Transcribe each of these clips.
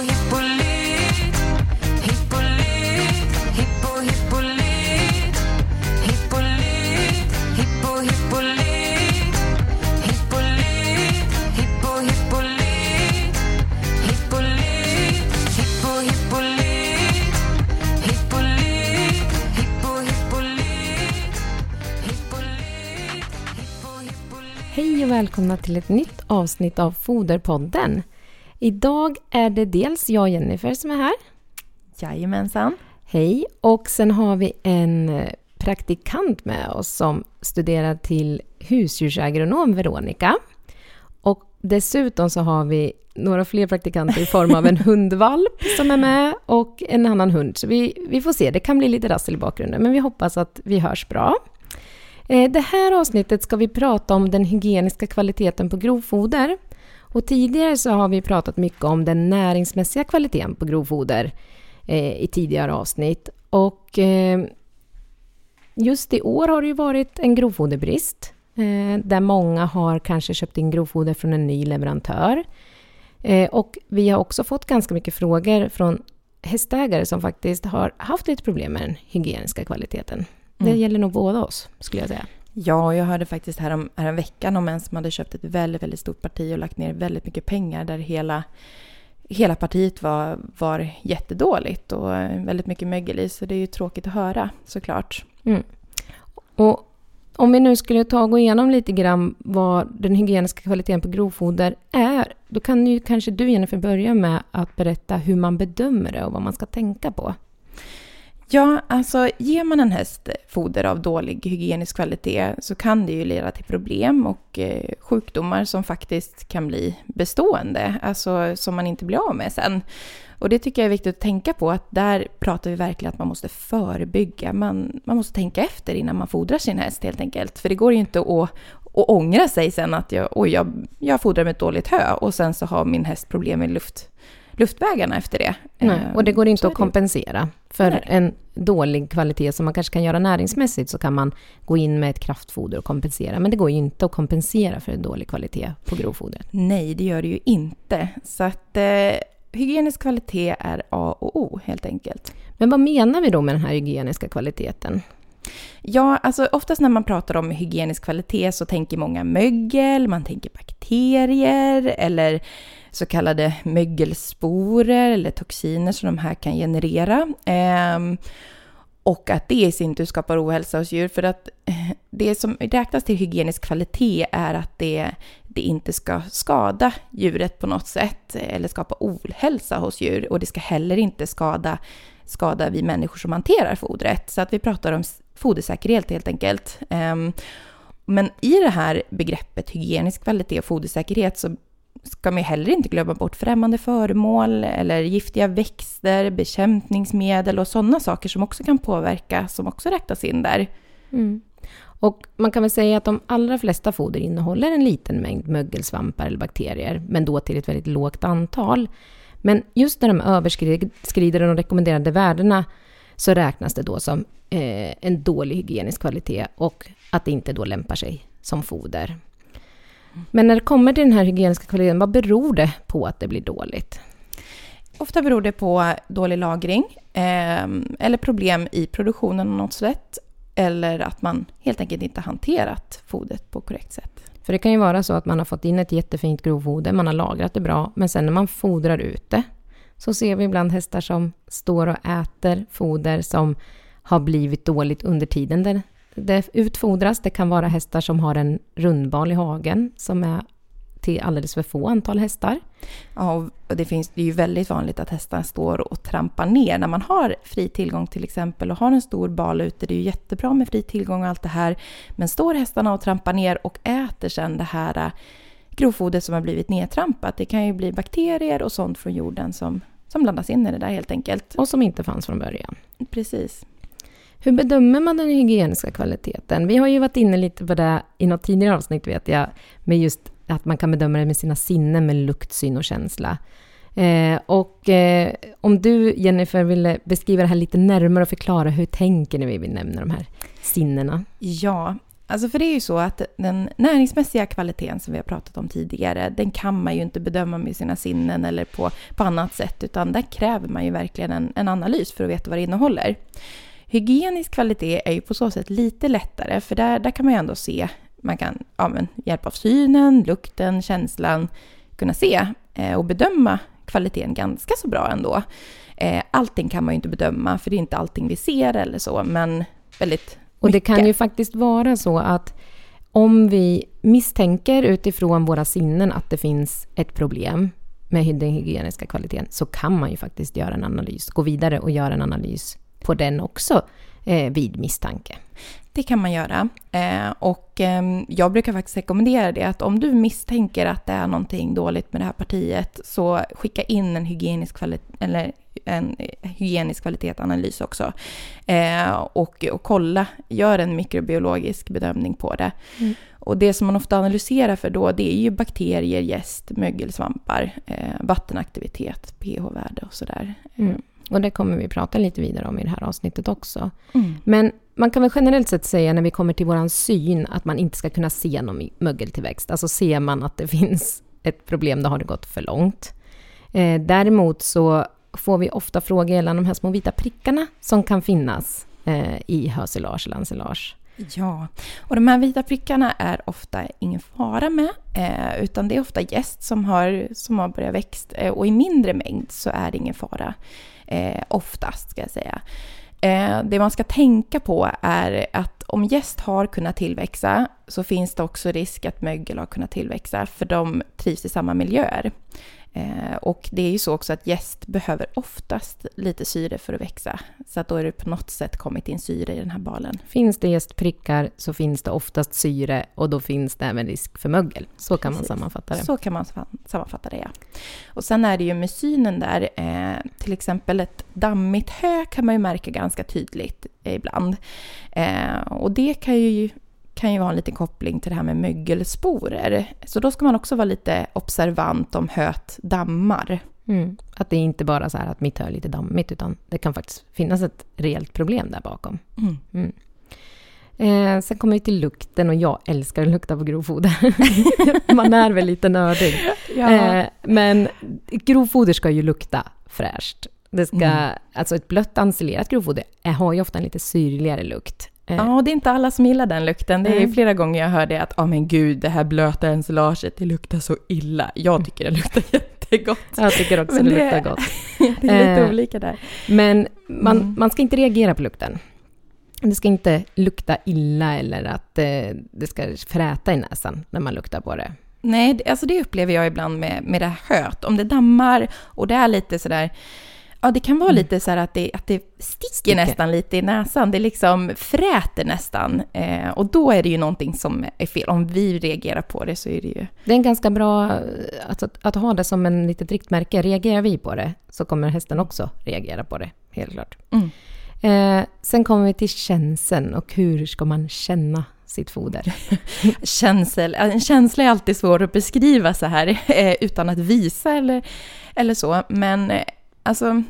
hippolyt Hippolyt, hippo hippolyt Hippolyt, hippo hippolyt Hippolyt, hippo hippolyt Hippolyt, hippo hippolyt Hippolyt, hippo hippolyt Hippolyt, hippo hippolyt Hej och välkomna till ett nytt avsnitt av Foderpodden. Idag är det dels jag Jennifer som är här. Jajamensan. Hej! Och sen har vi en eh, praktikant med oss som studerar till husdjursagronom, Veronica. Och dessutom så har vi några fler praktikanter i form av en hundvalp som är med och en annan hund. Så vi, vi får se, det kan bli lite rassel i bakgrunden, men vi hoppas att vi hörs bra. Eh, Det här avsnittet ska vi prata om den hygieniska kvaliteten på grovfoder. Och tidigare så har vi pratat mycket om den näringsmässiga kvaliteten på grovfoder eh, i tidigare avsnitt. Och eh, just i år har det ju varit en grovfoderbrist eh, där många har kanske köpt in grovfoder från en ny leverantör. Eh, och vi har också fått ganska mycket frågor från hästägare som faktiskt har haft lite problem med den hygieniska kvaliteten. Det Mm. gäller nog båda oss, skulle jag säga. Ja, jag hörde faktiskt härom, härom veckan om en som hade köpt ett väldigt, väldigt stort parti och lagt ner väldigt mycket pengar där hela, hela partiet var, var jättedåligt och väldigt mycket mögel i. Så det är ju tråkigt att höra såklart. Mm. Och om vi nu skulle ta och gå igenom lite grann vad den hygieniska kvaliteten på grovfoder är, då kan ju kanske du Jennifer börja med att berätta hur man bedömer det och vad man ska tänka på. Ja, alltså ger man en häst foder av dålig hygienisk kvalitet så kan det ju leda till problem och eh, sjukdomar som faktiskt kan bli bestående, alltså som man inte blir av med sen. Och det tycker jag är viktigt att tänka på, att där pratar vi verkligen att man måste förebygga. Man, man måste tänka efter innan man fodrar sin häst helt enkelt. För det går ju inte att, att ångra sig sen att jag, oj, jag, jag fodrar med ett dåligt hö och sen så har min häst problem med luft, luftvägarna efter det. Nej, Eh, och det går inte att kompensera. För Nej. en dålig kvalitet som man kanske kan göra näringsmässigt så kan man gå in med ett kraftfoder och kompensera. Men det går ju inte att kompensera för en dålig kvalitet på grovfodret. Nej, det gör det ju inte. Så att eh, hygienisk kvalitet är A och O helt enkelt. Men vad menar vi då med den här hygieniska kvaliteten? Ja, alltså oftast när man pratar om hygienisk kvalitet så tänker många mögel, man tänker bakterier eller så kallade mögelsporer eller toxiner som de här kan generera. Ehm, och att det i sin tur skapar ohälsa hos djur. För att eh, det som räknas till hygienisk kvalitet är att det, det inte ska skada djuret på något sätt eller skapa ohälsa hos djur. Och det ska heller inte skada, skada vi människor som hanterar fodret. Så att vi pratar om fodersäkerhet helt enkelt. Ehm, men i det här begreppet hygienisk kvalitet och fodersäkerhet så ska man heller inte glömma bort främmande föremål eller giftiga växter, bekämpningsmedel och sådana saker som också kan påverka, som också räknas in där. Mm. Och man kan väl säga att de allra flesta foder innehåller en liten mängd mögelsvampar eller bakterier, men då till ett väldigt lågt antal. Men just när de överskrider de rekommenderade värdena så räknas det då som eh, en dålig hygienisk kvalitet och att det inte då lämpar sig som foder. Men när det kommer till den här hygieniska kvaliteten, vad beror det på att det blir dåligt? Ofta beror det på dålig lagring eh, eller problem i produktionen på något sätt. Eller att man helt enkelt inte hanterat fodret på korrekt sätt. För det kan ju vara så att man har fått in ett jättefint grovfoder, man har lagrat det bra, men sen när man fodrar ut det så ser vi ibland hästar som står och äter foder som har blivit dåligt under tiden det, det utfodras. Det kan vara hästar som har en rundbal i hagen som är till alldeles för få antal hästar. Ja, och det, finns, det är ju väldigt vanligt att hästarna står och trampar ner när man har fri tillgång till exempel och har en stor bal ute. Det är ju jättebra med fri tillgång och allt det här. Men står hästarna och trampar ner och äter sen det här äh, grovfodret som har blivit nedtrampat. Det kan ju bli bakterier och sånt från jorden som, som blandas in i det där helt enkelt. Och som inte fanns från början. Precis. Hur bedömer man den hygieniska kvaliteten? Vi har ju varit inne lite på det i något tidigare avsnitt vet jag, med just att man kan bedöma det med sina sinnen med lukt, syn och känsla. Eh, och eh, om du Jennifer ville beskriva det här lite närmare och förklara hur tänker ni när vi nämner de här sinnena? Ja, Alltså för det är ju så att den näringsmässiga kvaliteten som vi har pratat om tidigare, den kan man ju inte bedöma med sina sinnen eller på, på annat sätt, utan där kräver man ju verkligen en, en analys för att veta vad det innehåller. Hygienisk kvalitet är ju på så sätt lite lättare, för där, där kan man ju ändå se, man kan ja, med hjälp av synen, lukten, känslan kunna se eh, och bedöma kvaliteten ganska så bra ändå. Eh, allting kan man ju inte bedöma, för det är inte allting vi ser eller så, men väldigt Och det kan mycket. ju faktiskt vara så att om vi misstänker utifrån våra sinnen att det finns ett problem med den hygieniska kvaliteten så kan man ju faktiskt göra en analys, gå vidare och göra en analys på den också eh, vid misstanke. Det kan man göra. Eh, och eh, jag brukar faktiskt rekommendera det att om du misstänker att det är någonting dåligt med det här partiet så skicka in en hygienisk, kvalitet, eller en hygienisk kvalitetsanalys också. Eh, och, och kolla, gör en mikrobiologisk bedömning på det. Mm. Och det som man ofta analyserar för då det är ju bakterier, jäst, mögel, svampar, eh, vattenaktivitet, pH-värde och sådär. Mm. Och det kommer vi prata lite vidare om i det här avsnittet också. Mm. Men man kan väl generellt sett säga när vi kommer till våran syn att man inte ska kunna se någon mögeltillväxt. Alltså ser man att det finns ett problem, då har det gått för långt. Eh, däremot så får vi ofta frågor gällande de här små vita prickarna som kan finnas eh, i hösilage eller ensilage. Ja, och de här vita prickarna är ofta ingen fara med, eh, utan det är ofta gäst som har, som har börjat växa eh, och i mindre mängd så är det ingen fara. Eh, oftast ska jag säga. Eh, det man ska tänka på är att om gäst har kunnat tillväxa så finns det också risk att mögel har kunnat tillväxa för de trivs i samma miljöer. Eh, och det är ju så också att gäst behöver oftast lite syre för att växa. Så att då är det på något sätt kommit in syre i den här balen. Finns det jästprickar så finns det oftast syre och då finns det även risk för mögel. Så kan man Precis. sammanfatta det. Så kan man sam- sammanfatta det, ja. Och sen är det ju med synen där, eh, till exempel ett dammigt hö kan man ju märka ganska tydligt ibland. Eh, och det kan ju, kan ju ha en liten koppling till det här med mögelsporer. Så då ska man också vara lite observant om höet dammar. Mm. Att det är inte bara så här att mitt hö är lite dammigt, utan det kan faktiskt finnas ett reellt problem där bakom. Mm. Eh, sen kommer vi till lukten och jag älskar att lukta på grovfoder. Man är väl lite nördig. Eh, men grovfoder ska ju lukta fräscht. Det ska, Mm. Alltså ett blött ensilerat grovfoder har ju ofta en lite syrligare lukt. Eh, Ja, det är inte alla som gillar den lukten. Det är Nej. flera gånger jag hör det att, ja men gud, det här blöta ensilaget, det luktar så illa. Jag tycker det luktar jättegott. Jag tycker också Men det, det- luktar gott. Det är lite Eh, olika där. Men man, Mm. man ska inte reagera på lukten. Det ska inte lukta illa eller att eh, det ska fräta i näsan när man luktar på det. Nej, alltså det upplever jag ibland med, med det här höet. Om det dammar och det är lite sådär... Ja, det kan vara lite så här att det, att det sticker, Sticker. nästan lite i näsan. Det liksom fräter nästan. Eh, och då är det ju någonting som är fel. Om vi reagerar på det så är det ju... Det är en ganska bra att, att, att ha det som en litet riktmärke. Reagerar vi på det så kommer hästen också reagera på det, helt klart. Mm. Eh, sen kommer vi till känseln och hur ska man känna sitt foder? Känsel, en känsla är alltid svår att beskriva så här eh, utan att visa eller, eller så. Men alltså,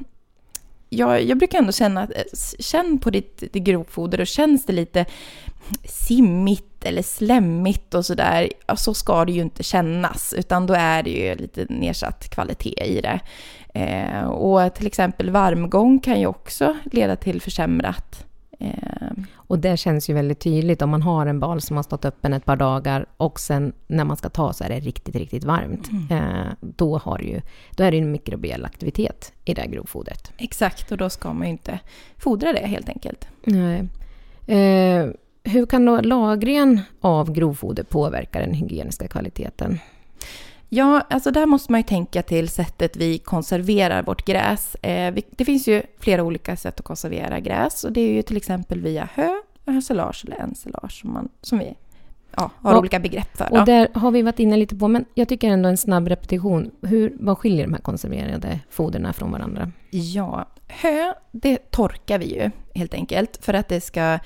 jag, jag brukar ändå känna att eh, känn på ditt, ditt grovfoder och känns det lite simmigt eller slemmigt och sådär, ja, så ska det ju inte kännas, utan då är det ju lite nedsatt kvalitet i det. Eh, och till exempel varmgång kan ju också leda till försämrat eh, och det känns ju väldigt tydligt om man har en bal som har stått öppen ett par dagar och sen när man ska ta så är det riktigt, riktigt varmt. Eh, då, har ju, då är det en mikrobiell aktivitet i det här grovfodret. Exakt, och då ska man ju inte fodra det helt enkelt. Nej. Eh, hur kan då lagringen av grovfoder påverka den hygieniska kvaliteten? Ja, alltså där måste man ju tänka till sättet vi konserverar vårt gräs. Eh, det finns ju flera olika sätt att konservera gräs och det är ju till exempel via hö, hösilage eller ensilage som, man, som vi ja, har Och- olika begrepp för. Och Då. där har vi varit inne lite på, men jag tycker ändå en snabb repetition. Hur, vad skiljer de här konserverade foderna från varandra? Ja, hö, det torkar vi ju helt enkelt för att det ska,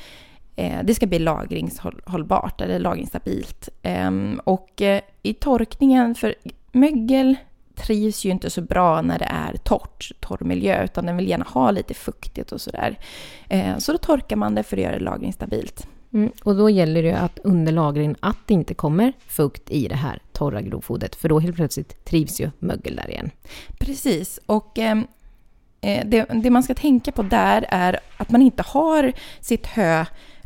det ska bli lagringshållbart eller lagringsstabilt. Ehm, och eh, i torkningen, för mögel trivs ju inte så bra när det är torrt, torr miljö, utan den vill gärna ha lite fuktigt och sådär. Eh, så då torkar man det för att göra det lagringsstabilt. Mm, och då gäller det ju att under lagringen att det inte kommer fukt i det här torra grovfodret, för då helt plötsligt trivs ju mögel där igen. Precis. Och ehm, eh, det, det man ska tänka på där är att man inte har sitt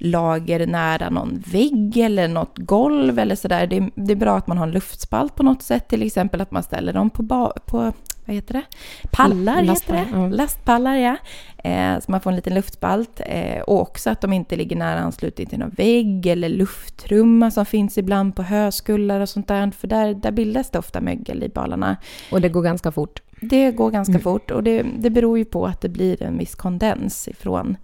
hölager nära någon vägg eller något golv eller sådär. Det, det är bra att man har en luftspalt på något sätt, till exempel att man ställer dem på, ba, på vad heter det? Pallar Lastpallar, heter det. ja. Lastpallar, ja. Eh, så man får en liten luftspalt. Eh, och också att de inte ligger nära anslutning till någon vägg eller lufttrumma som finns ibland på höskullar och sånt där. För där, där bildas det ofta mögel i balarna. Och det går ganska fort. Det går ganska Mm. fort och det, det beror ju på att det blir en viss kondens ifrån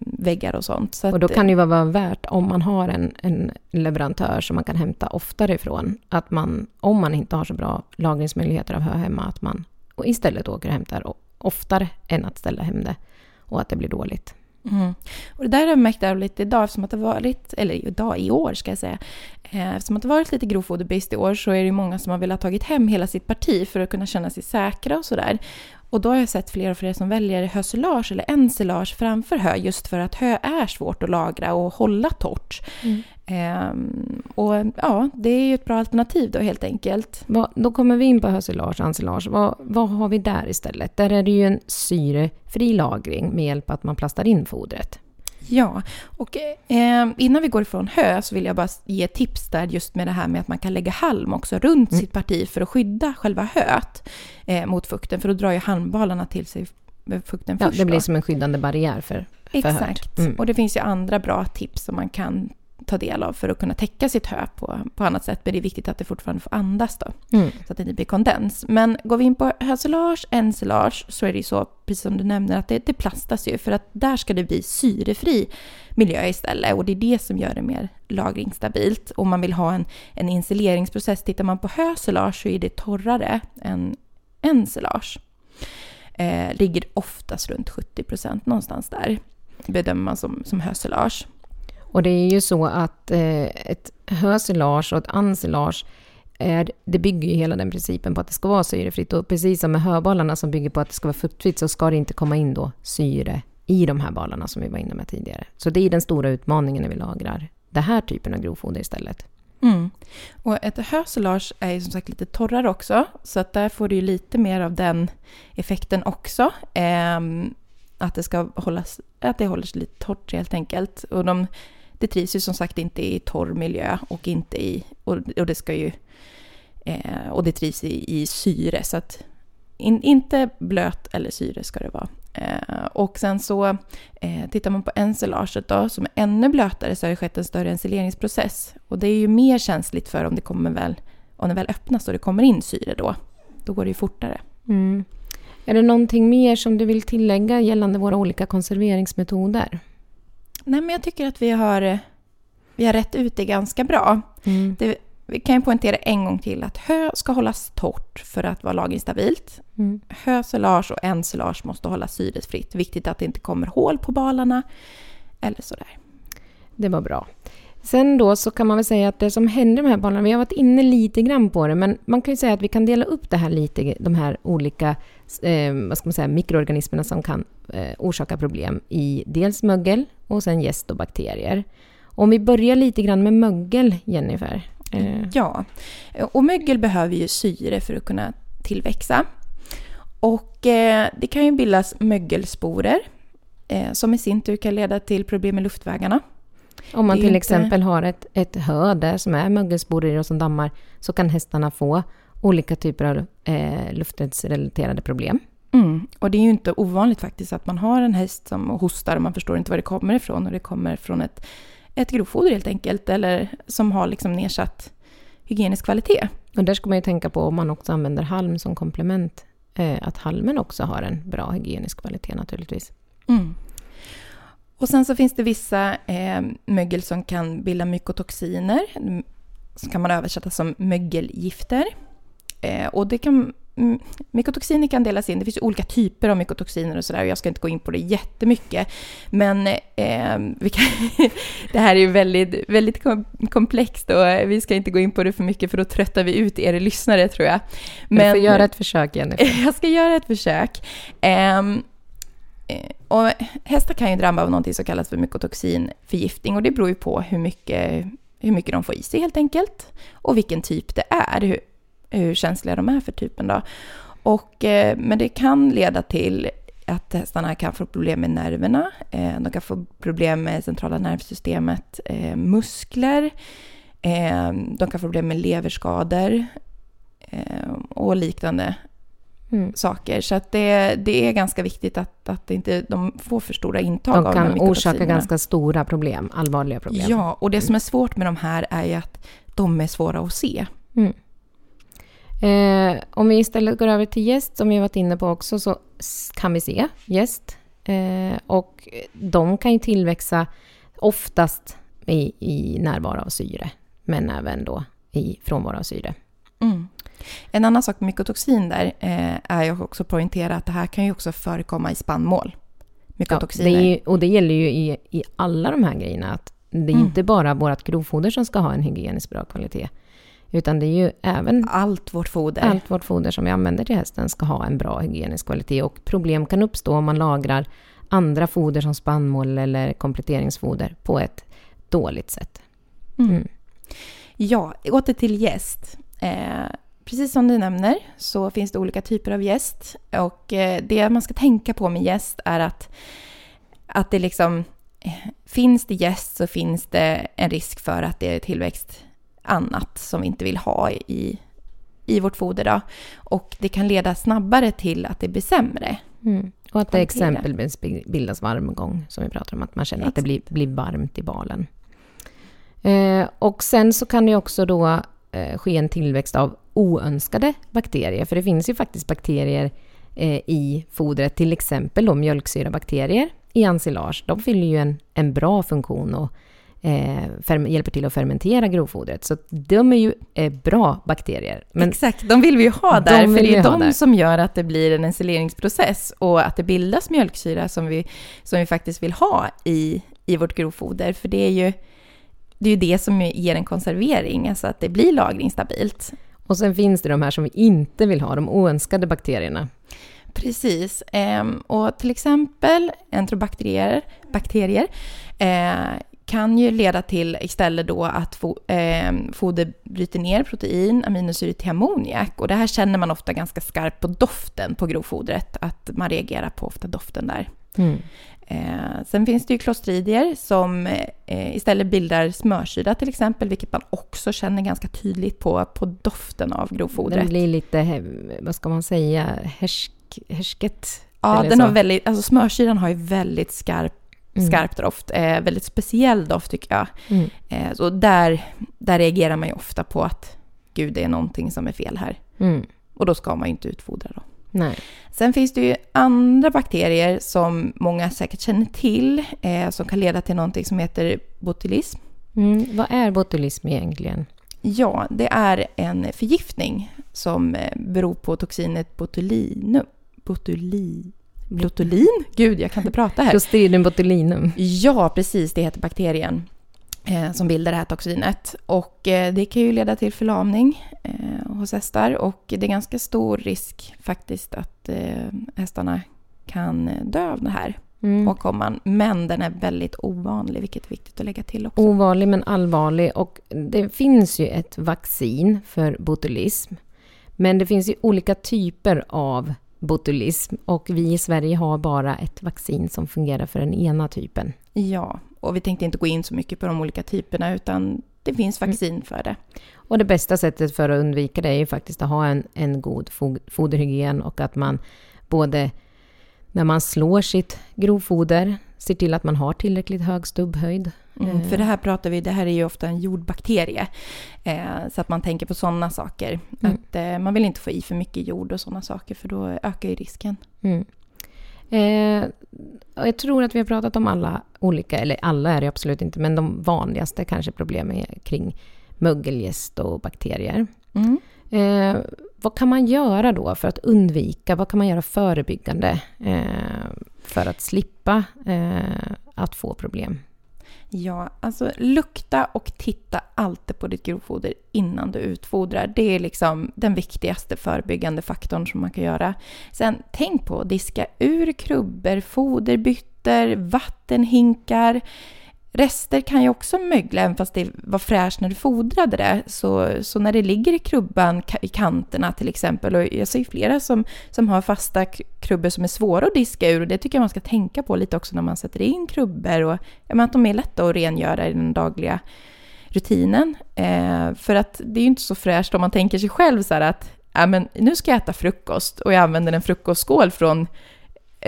väggar och sånt. Så Och då kan det ju vara värt, om man har en, en leverantör som man kan hämta oftare ifrån, att man, om man inte har så bra lagringsmöjligheter av hö hemma, att man istället åker och hämtar oftare än att ställa hem det och att det blir dåligt. Mm. Och det där har jag märkt av lite idag, eftersom att det varit, eller idag, i år ska jag säga, eh, eftersom att det varit lite grovfoderbrist i år så är det många som har velat tagit hem hela sitt parti för att kunna känna sig säkra och sådär. Och då har jag sett fler och fler som väljer hösilage eller ensilage framför hö just för att hö är svårt att lagra och hålla torrt. Mm. Ehm, och ja, det är ju ett bra alternativ då helt enkelt. Vad, då kommer vi in på hösilage ensilage. Vad, vad har vi där istället? Där är det ju en syrefri lagring med hjälp av att man plastar in fodret. Ja, och eh, innan vi går ifrån hö så vill jag bara ge tips där just med det här med att man kan lägga halm också runt Mm. sitt parti för att skydda själva höet eh, mot fukten, för då drar ju halmbalarna till sig fukten Ja, först. det blir då. som en skyddande barriär för, för. Exakt. Mm. Och det finns ju andra bra tips som man kan ta del av för att kunna täcka sitt hö på, på annat sätt. Men det är viktigt att det fortfarande får andas då, Mm. så att det inte blir kondens. Men går vi in på hösilage, ensilage, så är det ju så, precis som du nämner, att det, det plastas ju. För att där ska det bli syrefri miljö istället. Och det är det som gör det mer lagringsstabilt. Om man vill ha en, en insileringsprocess, tittar man på hösilage så är det torrare än ensilage. Eh, ligger oftast runt 70 procent någonstans där, bedömer man som, som hösilage. Och det är ju så att eh, ett hösilage och ett ensilage är, det bygger ju hela den principen på att det ska vara syrefritt. Och precis som med höbalarna som bygger på att det ska vara fuktfritt så ska det inte komma in då syre i de här balarna som vi var inne med tidigare. Så det är den stora utmaningen när vi lagrar den här typen av grovfoder istället. Mm. Och ett hösilage är ju som sagt lite torrare också, så att där får du ju lite mer av den effekten också. Eh, att det ska hållas, att det håller sig lite torrt helt enkelt. Och de, det trivs ju som sagt inte i torr miljö och inte i, och, och det ska ju, eh, och det trivs i, i syre, så att in, inte blöt eller syre ska det vara. Eh, och sen så eh, tittar man på ensilaget då, som är ännu blötare, så har det skett en större ensileringsprocess. Och det är ju mer känsligt för om det kommer väl, om det väl öppnas och det kommer in syre då. Då går det ju fortare. Mm. Är det någonting mer som du vill tillägga gällande våra olika konserveringsmetoder? Nej, men jag tycker att vi har, vi har rätt ut det ganska bra. Mm. Det, vi kan ju poängtera en gång till att hö ska hållas torrt för att vara lagringsstabilt. Mm. Hösilage och ensilage måste hållas syresfritt. Viktigt att det inte kommer hål på balarna eller sådär. Det var bra. Sen då så kan man väl säga att det som händer med de här balarna, vi har varit inne lite grann på det, men man kan ju säga att vi kan dela upp det här lite, de här olika eh, vad ska man säga, mikroorganismerna som kan eh, orsaka problem i dels mögel och sen gäst och bakterier. Om vi börjar lite grann med mögel, Jennifer. Eh, Ja, och mögel behöver ju syre för att kunna tillväxa. Och eh, det kan ju bildas mögelsporer eh, som i sin tur kan leda till problem med luftvägarna. om man till inte- exempel har ett, ett hö där som är mögelsporer och som dammar, så kan hästarna få olika typer av eh, luftvägsrelaterade problem. Mm. Och det är ju inte ovanligt faktiskt att man har en häst som hostar och man förstår inte var det kommer ifrån och det kommer från ett, ett grovfoder helt enkelt eller som har liksom nedsatt hygienisk kvalitet. Och där ska man ju tänka på om man också använder halm som komplement, eh, att halmen också har en bra hygienisk kvalitet naturligtvis. Mm. Och sen så finns det vissa eh, mögel som kan bilda mykotoxiner. Som kan man översätta som mögelgifter. Eh, och det kan, mm, mykotoxiner kan delas in, det finns olika typer av mykotoxiner och sådär. och Jag ska inte gå in på det jättemycket. Men eh, kan, det här är ju väldigt, väldigt kom- komplext och vi ska inte gå in på det för mycket för då tröttar vi ut er lyssnare tror jag. Men, du får göra ett försök Jennifer. Jag ska göra ett försök. Ehm, Eh, och hästar kan ju drabba av någonting som kallas för mykotoxinförgiftning och det beror ju på hur mycket, hur mycket de får i sig helt enkelt och vilken typ det är, hur, känsliga de är för typen då. Och, eh, men det kan leda till att hästarna kan få problem med nerverna, eh, de kan få problem med centrala nervsystemet, eh, muskler, de kan få problem med leverskador och liknande Mm. saker. Så att det, det är ganska viktigt att, att inte, de får för stora intag De av de kan orsaka ganska stora problem, allvarliga problem. Ja, och det som är svårt med de här är ju att de är svåra att se. Mm. Eh, om vi istället går över till gäst, som vi varit inne på också, så kan vi se gäst. Eh, och de kan ju tillväxa oftast i, i närvaro av syre, men även då i frånvaro av syre. Mm. En annan sak med mykotoxin där eh, är ju också att poängtera att det här kan ju också förekomma i spannmål. Ja, Mykotoxiner. det är ju, och det gäller ju i, i alla de här grejerna, att det är Mm. inte bara vårt grovfoder som ska ha en hygieniskt bra kvalitet, utan det är ju även Allt vårt foder. allt vårt foder som vi använder till hästen ska ha en bra hygienisk kvalitet. Och problem kan uppstå om man lagrar andra foder som spannmål eller kompletteringsfoder på ett dåligt sätt. Mm. Mm. Ja, åter till jäst. Eh, precis som du nämner så finns det olika typer av jäst. Och eh, det man ska tänka på med jäst är att, att det liksom... Eh, finns det jäst så finns det en risk för att det är tillväxt annat som vi inte vill ha i, i vårt foder. Då. Och det kan leda snabbare till att det blir sämre. Mm. Och att det exempelvis bildas varmgång, som vi pratar om, att man känner att det blir, blir varmt i balen. Eh, och sen så kan det också då eh, ske en tillväxt av oönskade bakterier, för det finns ju faktiskt bakterier eh, i fodret, till exempel då mjölksyrabakterier i ensilage. De fyller ju en, en bra funktion och eh, hjälper till att fermentera grovfodret. Så de är ju eh, bra bakterier. Men Exakt, de vill vi ju ha De där, för vill det är de där. som gör att det blir en ensileringsprocess och att det bildas mjölksyra som vi, som vi faktiskt vill ha i, i vårt grovfoder. För det är ju det, är ju det som ger en konservering, alltså att det blir lagringsstabilt. Och sen finns det de här som vi inte vill ha, de oönskade bakterierna. Precis. Ehm, och till exempel enterobakterier bakterier, eh, kan ju leda till istället då att fo, eh, foder bryter ner protein, aminosyror till ammoniak. Och det här känner man ofta ganska skarpt på doften på grovfodret, att man reagerar på ofta doften där. Mm. Eh, sen finns det ju klostridier som eh, istället bildar smörsyra till exempel, vilket man också känner ganska tydligt på, på doften av grovfodret. Den blir lite, vad ska man säga, härsk, härsket. Ja, den så. har väldigt, alltså smörsyran har ju väldigt skarp, Mm. skarp doft. Eh, väldigt speciell doft tycker jag. Mm. Eh, så där, där reagerar man ju ofta på att gud, det är någonting som är fel här. Mm. Och då ska man ju inte utfodra då. Nej. Sen finns det ju andra bakterier som många säkert känner till, eh, som kan leda till någonting som heter botulism. Mm. Vad är botulism egentligen? Ja, det är en förgiftning som eh, beror på toxinet botulinum. Botuli... Botulin? Gud, jag kan inte prata här. Clostridium botulinum. Ja, precis. Det heter bakterien eh, som bildar det här toxinet. Och eh, det kan ju leda till förlamning eh, hos hästar. Och det är ganska stor risk faktiskt att hästarna kan dö av det här Mm. åkomman. Men den är väldigt ovanlig, vilket är viktigt att lägga till också. Ovanlig men allvarlig och det finns ju ett vaccin för botulism. Men det finns ju olika typer av botulism och vi i Sverige har bara ett vaccin som fungerar för den ena typen. Ja, och vi tänkte inte gå in så mycket på de olika typerna, utan det finns vaccin för det. Och det bästa sättet för att undvika det är ju faktiskt att ha en, en god fo- foderhygien och att man både när man slår sitt grovfoder ser till att man har tillräckligt hög stubbhöjd. Mm, Eh. för det här pratar vi, det här är ju ofta en jordbakterie. Eh, så att man tänker på sådana saker. Mm. Att eh, man vill inte få i för mycket jord och sådana saker, för då ökar ju risken. Mm. Eh, jag tror att vi har pratat om alla olika, eller alla är det absolut inte, men de vanligaste kanske problemen kring mögelgäst och bakterier. Mm. Eh, vad kan man göra då för att undvika, vad kan man göra förebyggande eh, för att slippa eh, att få problem? Ja, alltså lukta och titta alltid på ditt grovfoder innan du utfodrar. Det är liksom den viktigaste förebyggande faktorn som man kan göra. Sen tänk på att diska ur krubbor, foderbyttor, vattenhinkar. Rester kan ju också mögla även fast det var fräscht när du fodrade det. Så, så när det ligger i krubban i kanterna till exempel, och jag ser ju flera som, som har fasta krubbor som är svåra att diska ur och det tycker jag man ska tänka på lite också när man sätter in krubbor och menar, att de är lätta att rengöra i den dagliga rutinen. Eh, för att det är ju inte så fräscht om man tänker sig själv så här att ja, men nu ska jag äta frukost och jag använder en frukostskål från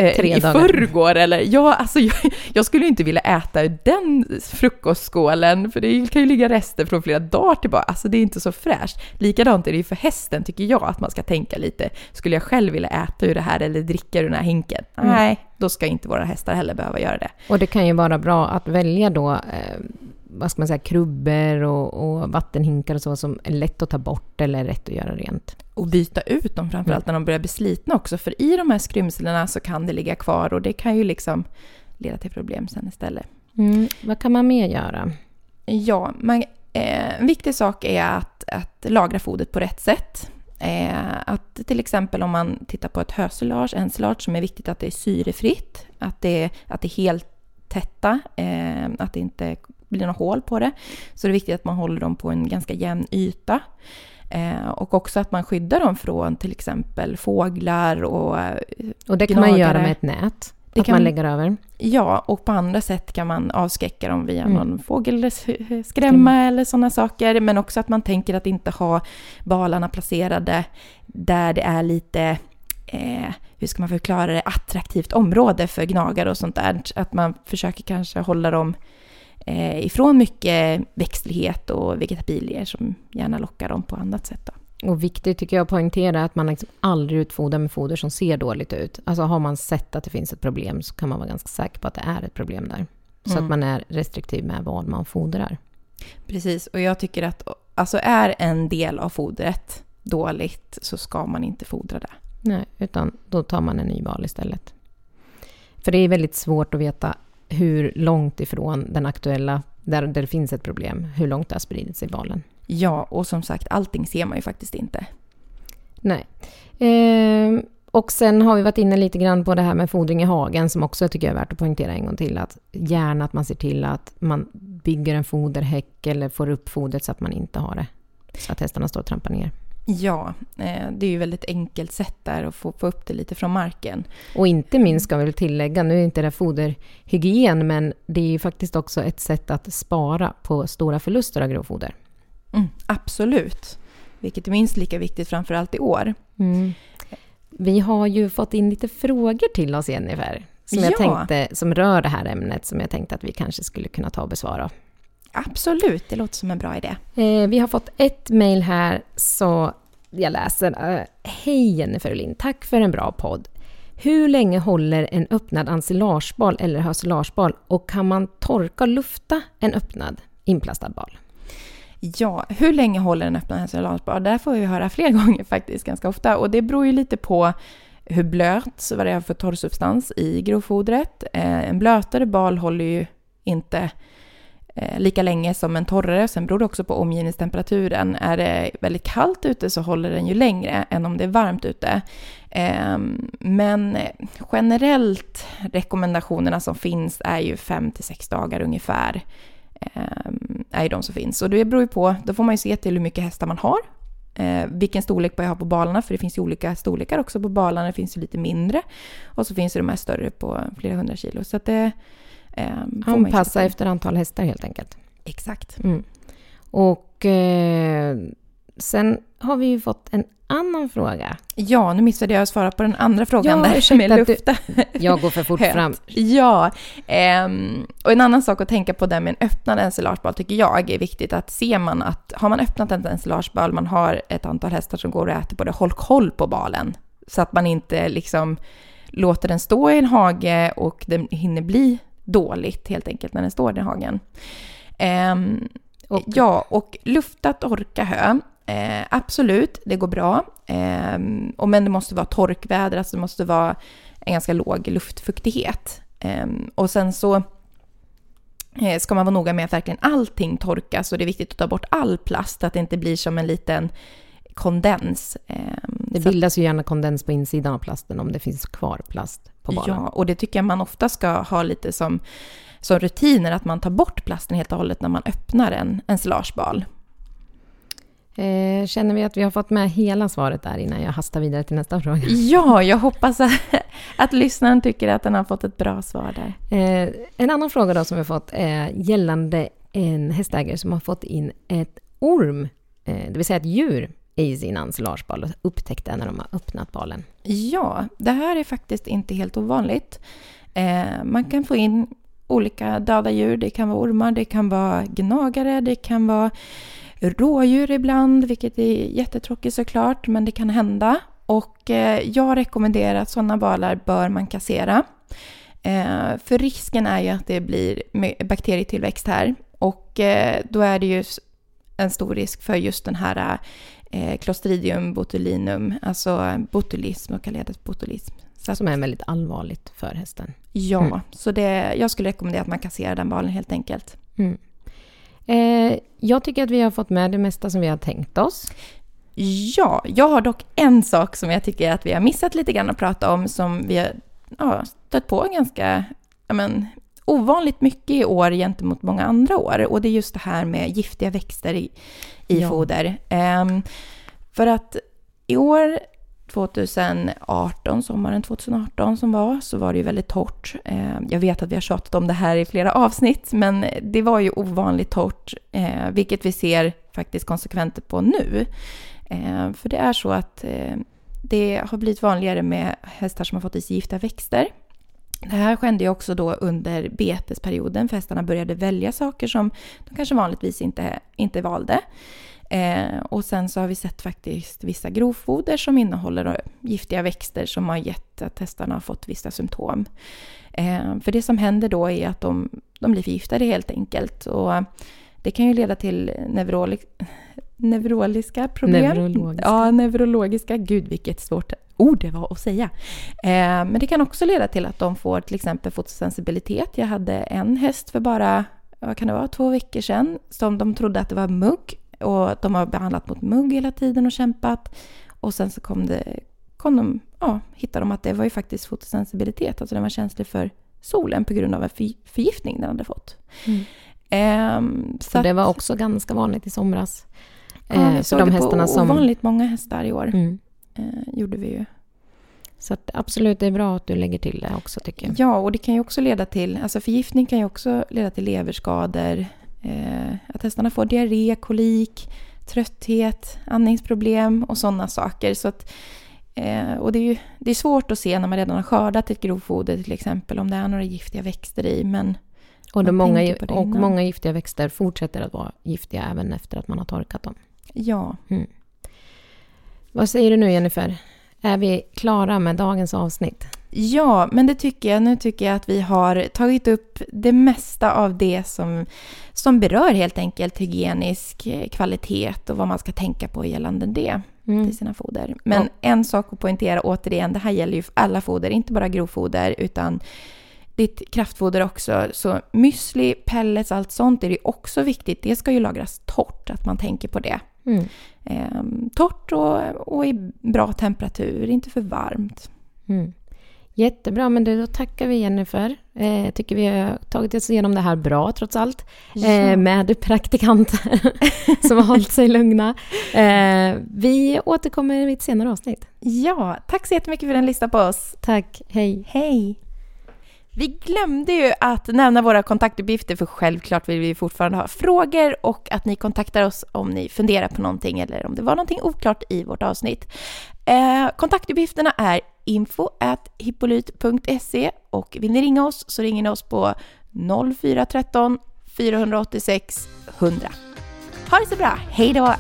eh, i förrgår. Eller, ja, alltså, jag, jag skulle inte vilja äta ur den frukostskålen, för det kan ju ligga rester från flera dagar tillbaka. Alltså det är inte så fräscht. Likadant är det ju för hästen, tycker jag, att man ska tänka lite. Skulle jag själv vilja äta ur det här eller dricka ur den här hinken? Mm. Nej, då ska inte våra hästar heller behöva göra det. Och det kan ju vara bra att välja då, eh, vad ska man säga, krubbor och, och vattenhinkar och så som är lätt att ta bort eller rätt att göra rent. Och byta ut dem framförallt när de börjar bli slitna också. För i de här skrymslena så kan det ligga kvar och det kan ju liksom leda till problem sen istället. Mm. Vad kan man mer göra? Ja, man, eh, en viktig sak är att, att lagra fodret på rätt sätt. Eh, att till exempel om man tittar på ett hösilage, ensilage, som är viktigt att det är syrefritt, att det, att det är helt tätta, eh, att det inte blir några hål på det. Så det är viktigt att man håller dem på en ganska jämn yta. Eh, och också att man skyddar dem från till exempel fåglar och eh, Och det kan man Gnagare. göra med ett nät. Det att kan- man lägger över. Ja, och på andra sätt kan man avskräcka dem via Mm. någon fågelskrämma eller sådana saker. Men också att man tänker att inte ha balarna placerade där det är lite, eh, hur ska man förklara det, attraktivt område för gnagare och sånt där. Att man försöker kanske hålla dem eh, ifrån mycket växtlighet och vegetabilier som gärna lockar dem på annat sätt. Då. Och viktigt tycker jag att poängtera att man liksom aldrig utfodrar med foder som ser dåligt ut. Alltså har man sett att det finns ett problem så kan man vara ganska säker på att det är ett problem där. Så Mm. att man är restriktiv med vad man fodrar. Precis, och jag tycker att alltså är en del av fodret dåligt så ska man inte fodra det. Nej, utan då tar man en ny val istället. För det är väldigt svårt att veta hur långt ifrån den aktuella, där, där det finns ett problem, hur långt det har spridit sig i valen. Ja, och som sagt, allting ser man ju faktiskt inte. Nej. Ehm, och sen har vi varit inne lite grann på det här med fodring i hagen som också tycker jag är värt att poängtera en gång till. Att gärna att man ser till att man bygger en foderhäck eller får upp fodret så att man inte har det. Så att hästarna står och trampar ner. Ja, eh, det är ju väldigt enkelt sätt där att få, få upp det lite från marken. Och inte minst ska vi väl tillägga, nu är inte det foderhygien, men det är ju faktiskt också ett sätt att spara på stora förluster av grovfoder. Mm, absolut. Vilket är minst lika viktigt framförallt i år. Vi har ju fått in lite frågor till oss, Jennifer, som, jag Ja. tänkte, som rör det här ämnet, som jag tänkte att vi kanske skulle kunna ta och besvara. Absolut, det låter som en bra idé. Eh, vi har fått ett mejl här, så jag läser. Eh, Hej Jennifer Olin, tack för en bra podd. Hur länge håller en öppnad ensilagebal eller hösilagebal och kan man torka och lufta en öppnad inplastad bal? Ja, hur länge håller en öppen ensilagebar? Det får vi höra fler gånger faktiskt, ganska ofta. Och det beror ju lite på hur blöt, vad det är för torrsubstans i grovfodret. Eh, en blötare bal håller ju inte Eh, lika länge som en torrare. Sen beror det också på omgivningstemperaturen. Är det väldigt kallt ute så håller den ju längre än om det är varmt ute. Ehm, men generellt rekommendationerna som finns är ju 5 till 6 dagar ungefär. Ehm, är ju de som finns. Och det beror ju på, då får man ju se till hur mycket hästar man har. Eh, vilken storlek jag har på balarna? För det finns ju olika storlekar också på balarna. Det finns ju lite mindre. Och så finns det de här större på flera hundra kilo. Så att det... Eh, Anpassa efter antal hästar helt enkelt. Exakt. Mm. Och eh, sen har vi ju fått en annan fråga. Ja, nu missade jag att svara på den andra frågan Ja, där med att du- lufta. Jag går för fort fram. Ja, ehm, och en annan sak att tänka på där med en öppnad ensilagebal tycker jag är viktigt att ser man att har man öppnat en ensilagebal, man har ett antal hästar som går och äter på det, håll koll på balen. Så att man inte liksom låter den stå i en hage och den hinner bli dåligt helt enkelt när den står i hagen. Ehm, Och- Ja, och lufta, torka hö. Eh, absolut, det går bra. Ehm, och men det måste vara torkväder, alltså det måste vara en ganska låg luftfuktighet. Ehm, och sen så eh, ska man vara noga med att verkligen allting torkas och det är viktigt att ta bort all plast, att det inte blir som en liten kondens. Ehm, Det bildas ju gärna kondens på insidan av plasten om det finns kvar plast på balen. Ja, och det tycker jag man ofta ska ha lite som, som rutiner, att man tar bort plasten helt och hållet när man öppnar en ensilagebal. Eh, känner vi att vi har fått med hela svaret där innan jag hastar vidare till nästa fråga? Ja, jag hoppas att, att lyssnaren tycker att den har fått ett bra svar där. Eh, en annan fråga då som vi har fått är gällande en hästägare som har fått in ett orm, eh, det vill säga ett djur, i sin ensilagebal och upptäckte när de har öppnat balen. Ja, det här är faktiskt inte helt ovanligt. Eh, man kan få in olika döda djur. Det kan vara ormar, det kan vara gnagare, det kan vara rådjur ibland, vilket är jättetråkigt såklart, men det kan hända. Och eh, jag rekommenderar att sådana balar bör man kassera. Eh, för risken är ju att det blir bakterietillväxt här. Och eh, då är det ju en stor risk för just den här eh, eh, Clostridium botulinum, alltså botulism och Kaledes botulism. Så att, Som är väldigt allvarligt för hästen. ja, Mm. så det, jag skulle rekommendera att man kasserar den balen helt enkelt. Mm. Eh, jag tycker att vi har fått med det mesta som vi har tänkt oss. Ja, jag har dock en sak som jag tycker att vi har missat lite grann att prata om som vi har ja, stött på ganska ja, men, ovanligt mycket i år gentemot många andra år. Och det är just det här med giftiga växter i, i Ja. foder. Ehm, för att i år 2018, sommaren 2018 som var, så var det ju väldigt torrt. Ehm, jag vet att vi har tjatat om det här i flera avsnitt, men det var ju ovanligt torrt, eh, vilket vi ser faktiskt konsekvenser på nu. Eh, för det är så att eh, det har blivit vanligare med hästar som har fått i sig giftiga växter. Det här skedde ju också då under betesperioden, för hästarna började välja saker som de kanske vanligtvis inte, inte valde. Eh, och sen så har vi sett faktiskt vissa grovfoder som innehåller giftiga växter som har gett att hästarna har fått vissa symptom. Eh, för det som händer då är att de, de blir förgiftade helt enkelt. Och det kan ju leda till neuroli neurologiska problem. Neurologiska. Ja, neurologiska. Gud, vilket svårt ord det var att säga. Eh, men det kan också leda till att de får till exempel fotosensibilitet. Jag hade en häst för bara, vad kan det vara, två veckor sedan som de trodde att det var mugg. Och de har behandlat mot mugg hela tiden och kämpat. Och sen så kom det, kom de, ja, hittade de att det var ju faktiskt fotosensibilitet. Alltså den var känslig för solen på grund av en för, förgiftning den hade fått. Mm. Ehm, så Så det var också ganska vanligt i somras. Ja, Eh, vi såg de det hästarna på som... ovanligt många hästar i år. Mm. Eh, gjorde vi ju. Så att absolut, det är bra att du lägger till det också tycker jag. Ja, och det kan ju också leda till, alltså förgiftning kan ju också leda till leverskador. Eh, att hästarna får diarré, kolik, trötthet, andningsproblem och sådana saker. Så att, eh, och det är ju det är svårt att se när man redan har skördat ett grovfoder till exempel om det är några giftiga växter i. Men Och, de många, och många giftiga växter fortsätter att vara giftiga även efter att man har torkat dem. Ja, Vad säger du nu Jennifer? Är vi klara med dagens avsnitt? Ja, men det tycker jag. Nu tycker jag att vi har tagit upp det mesta av det som, som berör helt enkelt hygienisk eh, kvalitet och vad man ska tänka på gällande det Mm. till sina foder. Men Ja. en sak att poängtera återigen, det här gäller ju för alla foder, inte bara grovfoder utan ditt kraftfoder också. Så müsli, pellets, allt sånt är ju också viktigt. Det ska ju lagras torrt, att man tänker på det. Mm. Ehm, torrt och, och i bra temperatur, inte för varmt. Mm. Jättebra, men du, då tackar vi Jennifer. Eh, Jag tycker vi har tagit oss igenom det här bra trots allt. Eh, med praktikanter som har hållit sig lugna. Eh, vi återkommer i ett senare avsnitt. Ja, tack så jättemycket för att ni lyssnade på oss. Tack, hej. Hej! Vi glömde ju att nämna våra kontaktuppgifter för självklart vill vi fortfarande ha frågor och att ni kontaktar oss om ni funderar på någonting eller om det var någonting oklart i vårt avsnitt. Eh, kontaktuppgifterna är info hippolyt.se och vill ni ringa oss så ringer ni oss på 0413 486 100. Ha det så bra, hej då!